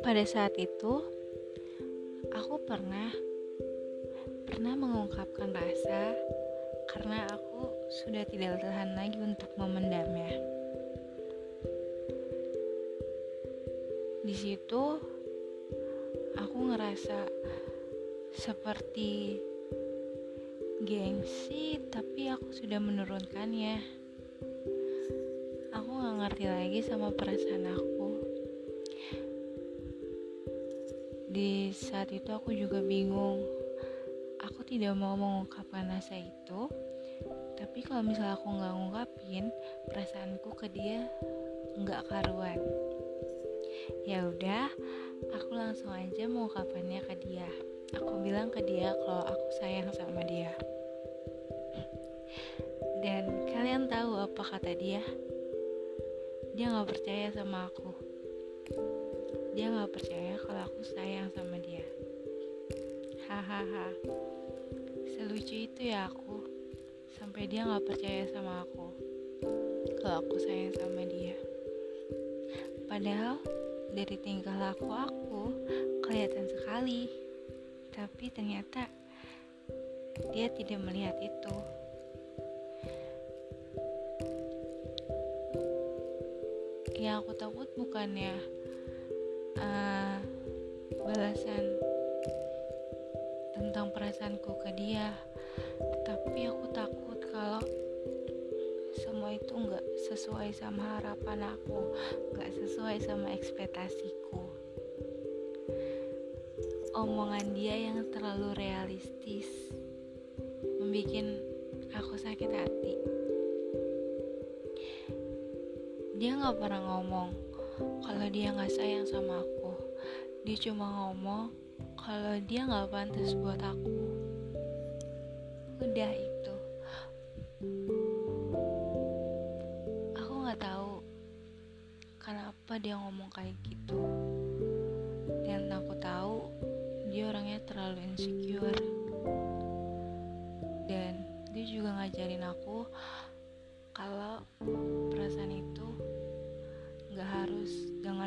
Pada saat itu, aku pernah pernah mengungkapkan rasa karena aku sudah tidak tahan lagi untuk memendamnya. Di situ aku ngerasa seperti gengsi, tapi aku sudah menurunkannya. Aku gak ngerti lagi sama perasaan aku. Di saat itu aku juga bingung. Aku tidak mau mengungkapkan rasa itu, tapi kalau misalnya aku nggak ngungkapin perasaanku ke dia nggak karuan. Ya udah, aku langsung aja mengungkapkannya ke dia. Aku bilang ke dia kalau aku sayang sama dia. Dan kalian tahu apa kata dia? Dia nggak percaya sama aku. Dia nggak percaya kalau aku sayang sama dia. Hahaha. Selucu itu ya aku. Sampai dia nggak percaya sama aku. Kalau aku sayang sama dia. Padahal dari tingkah laku aku kelihatan sekali. Tapi ternyata dia tidak melihat itu aku takut bukannya uh, balasan tentang perasaanku ke dia. Tapi aku takut kalau semua itu nggak sesuai sama harapan aku nggak sesuai sama ekspektasiku. Omongan dia yang terlalu realistis membuat aku sakit hati dia nggak pernah ngomong kalau dia nggak sayang sama aku. Dia cuma ngomong kalau dia nggak pantas buat aku. Udah itu. Aku nggak tahu kenapa dia ngomong kayak gitu. Dan aku tahu dia orangnya terlalu insecure. Dan dia juga ngajarin aku kalau perasaan itu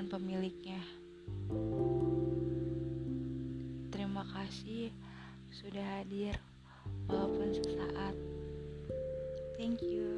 dengan pemiliknya. Terima kasih sudah hadir, walaupun sesaat. Thank you.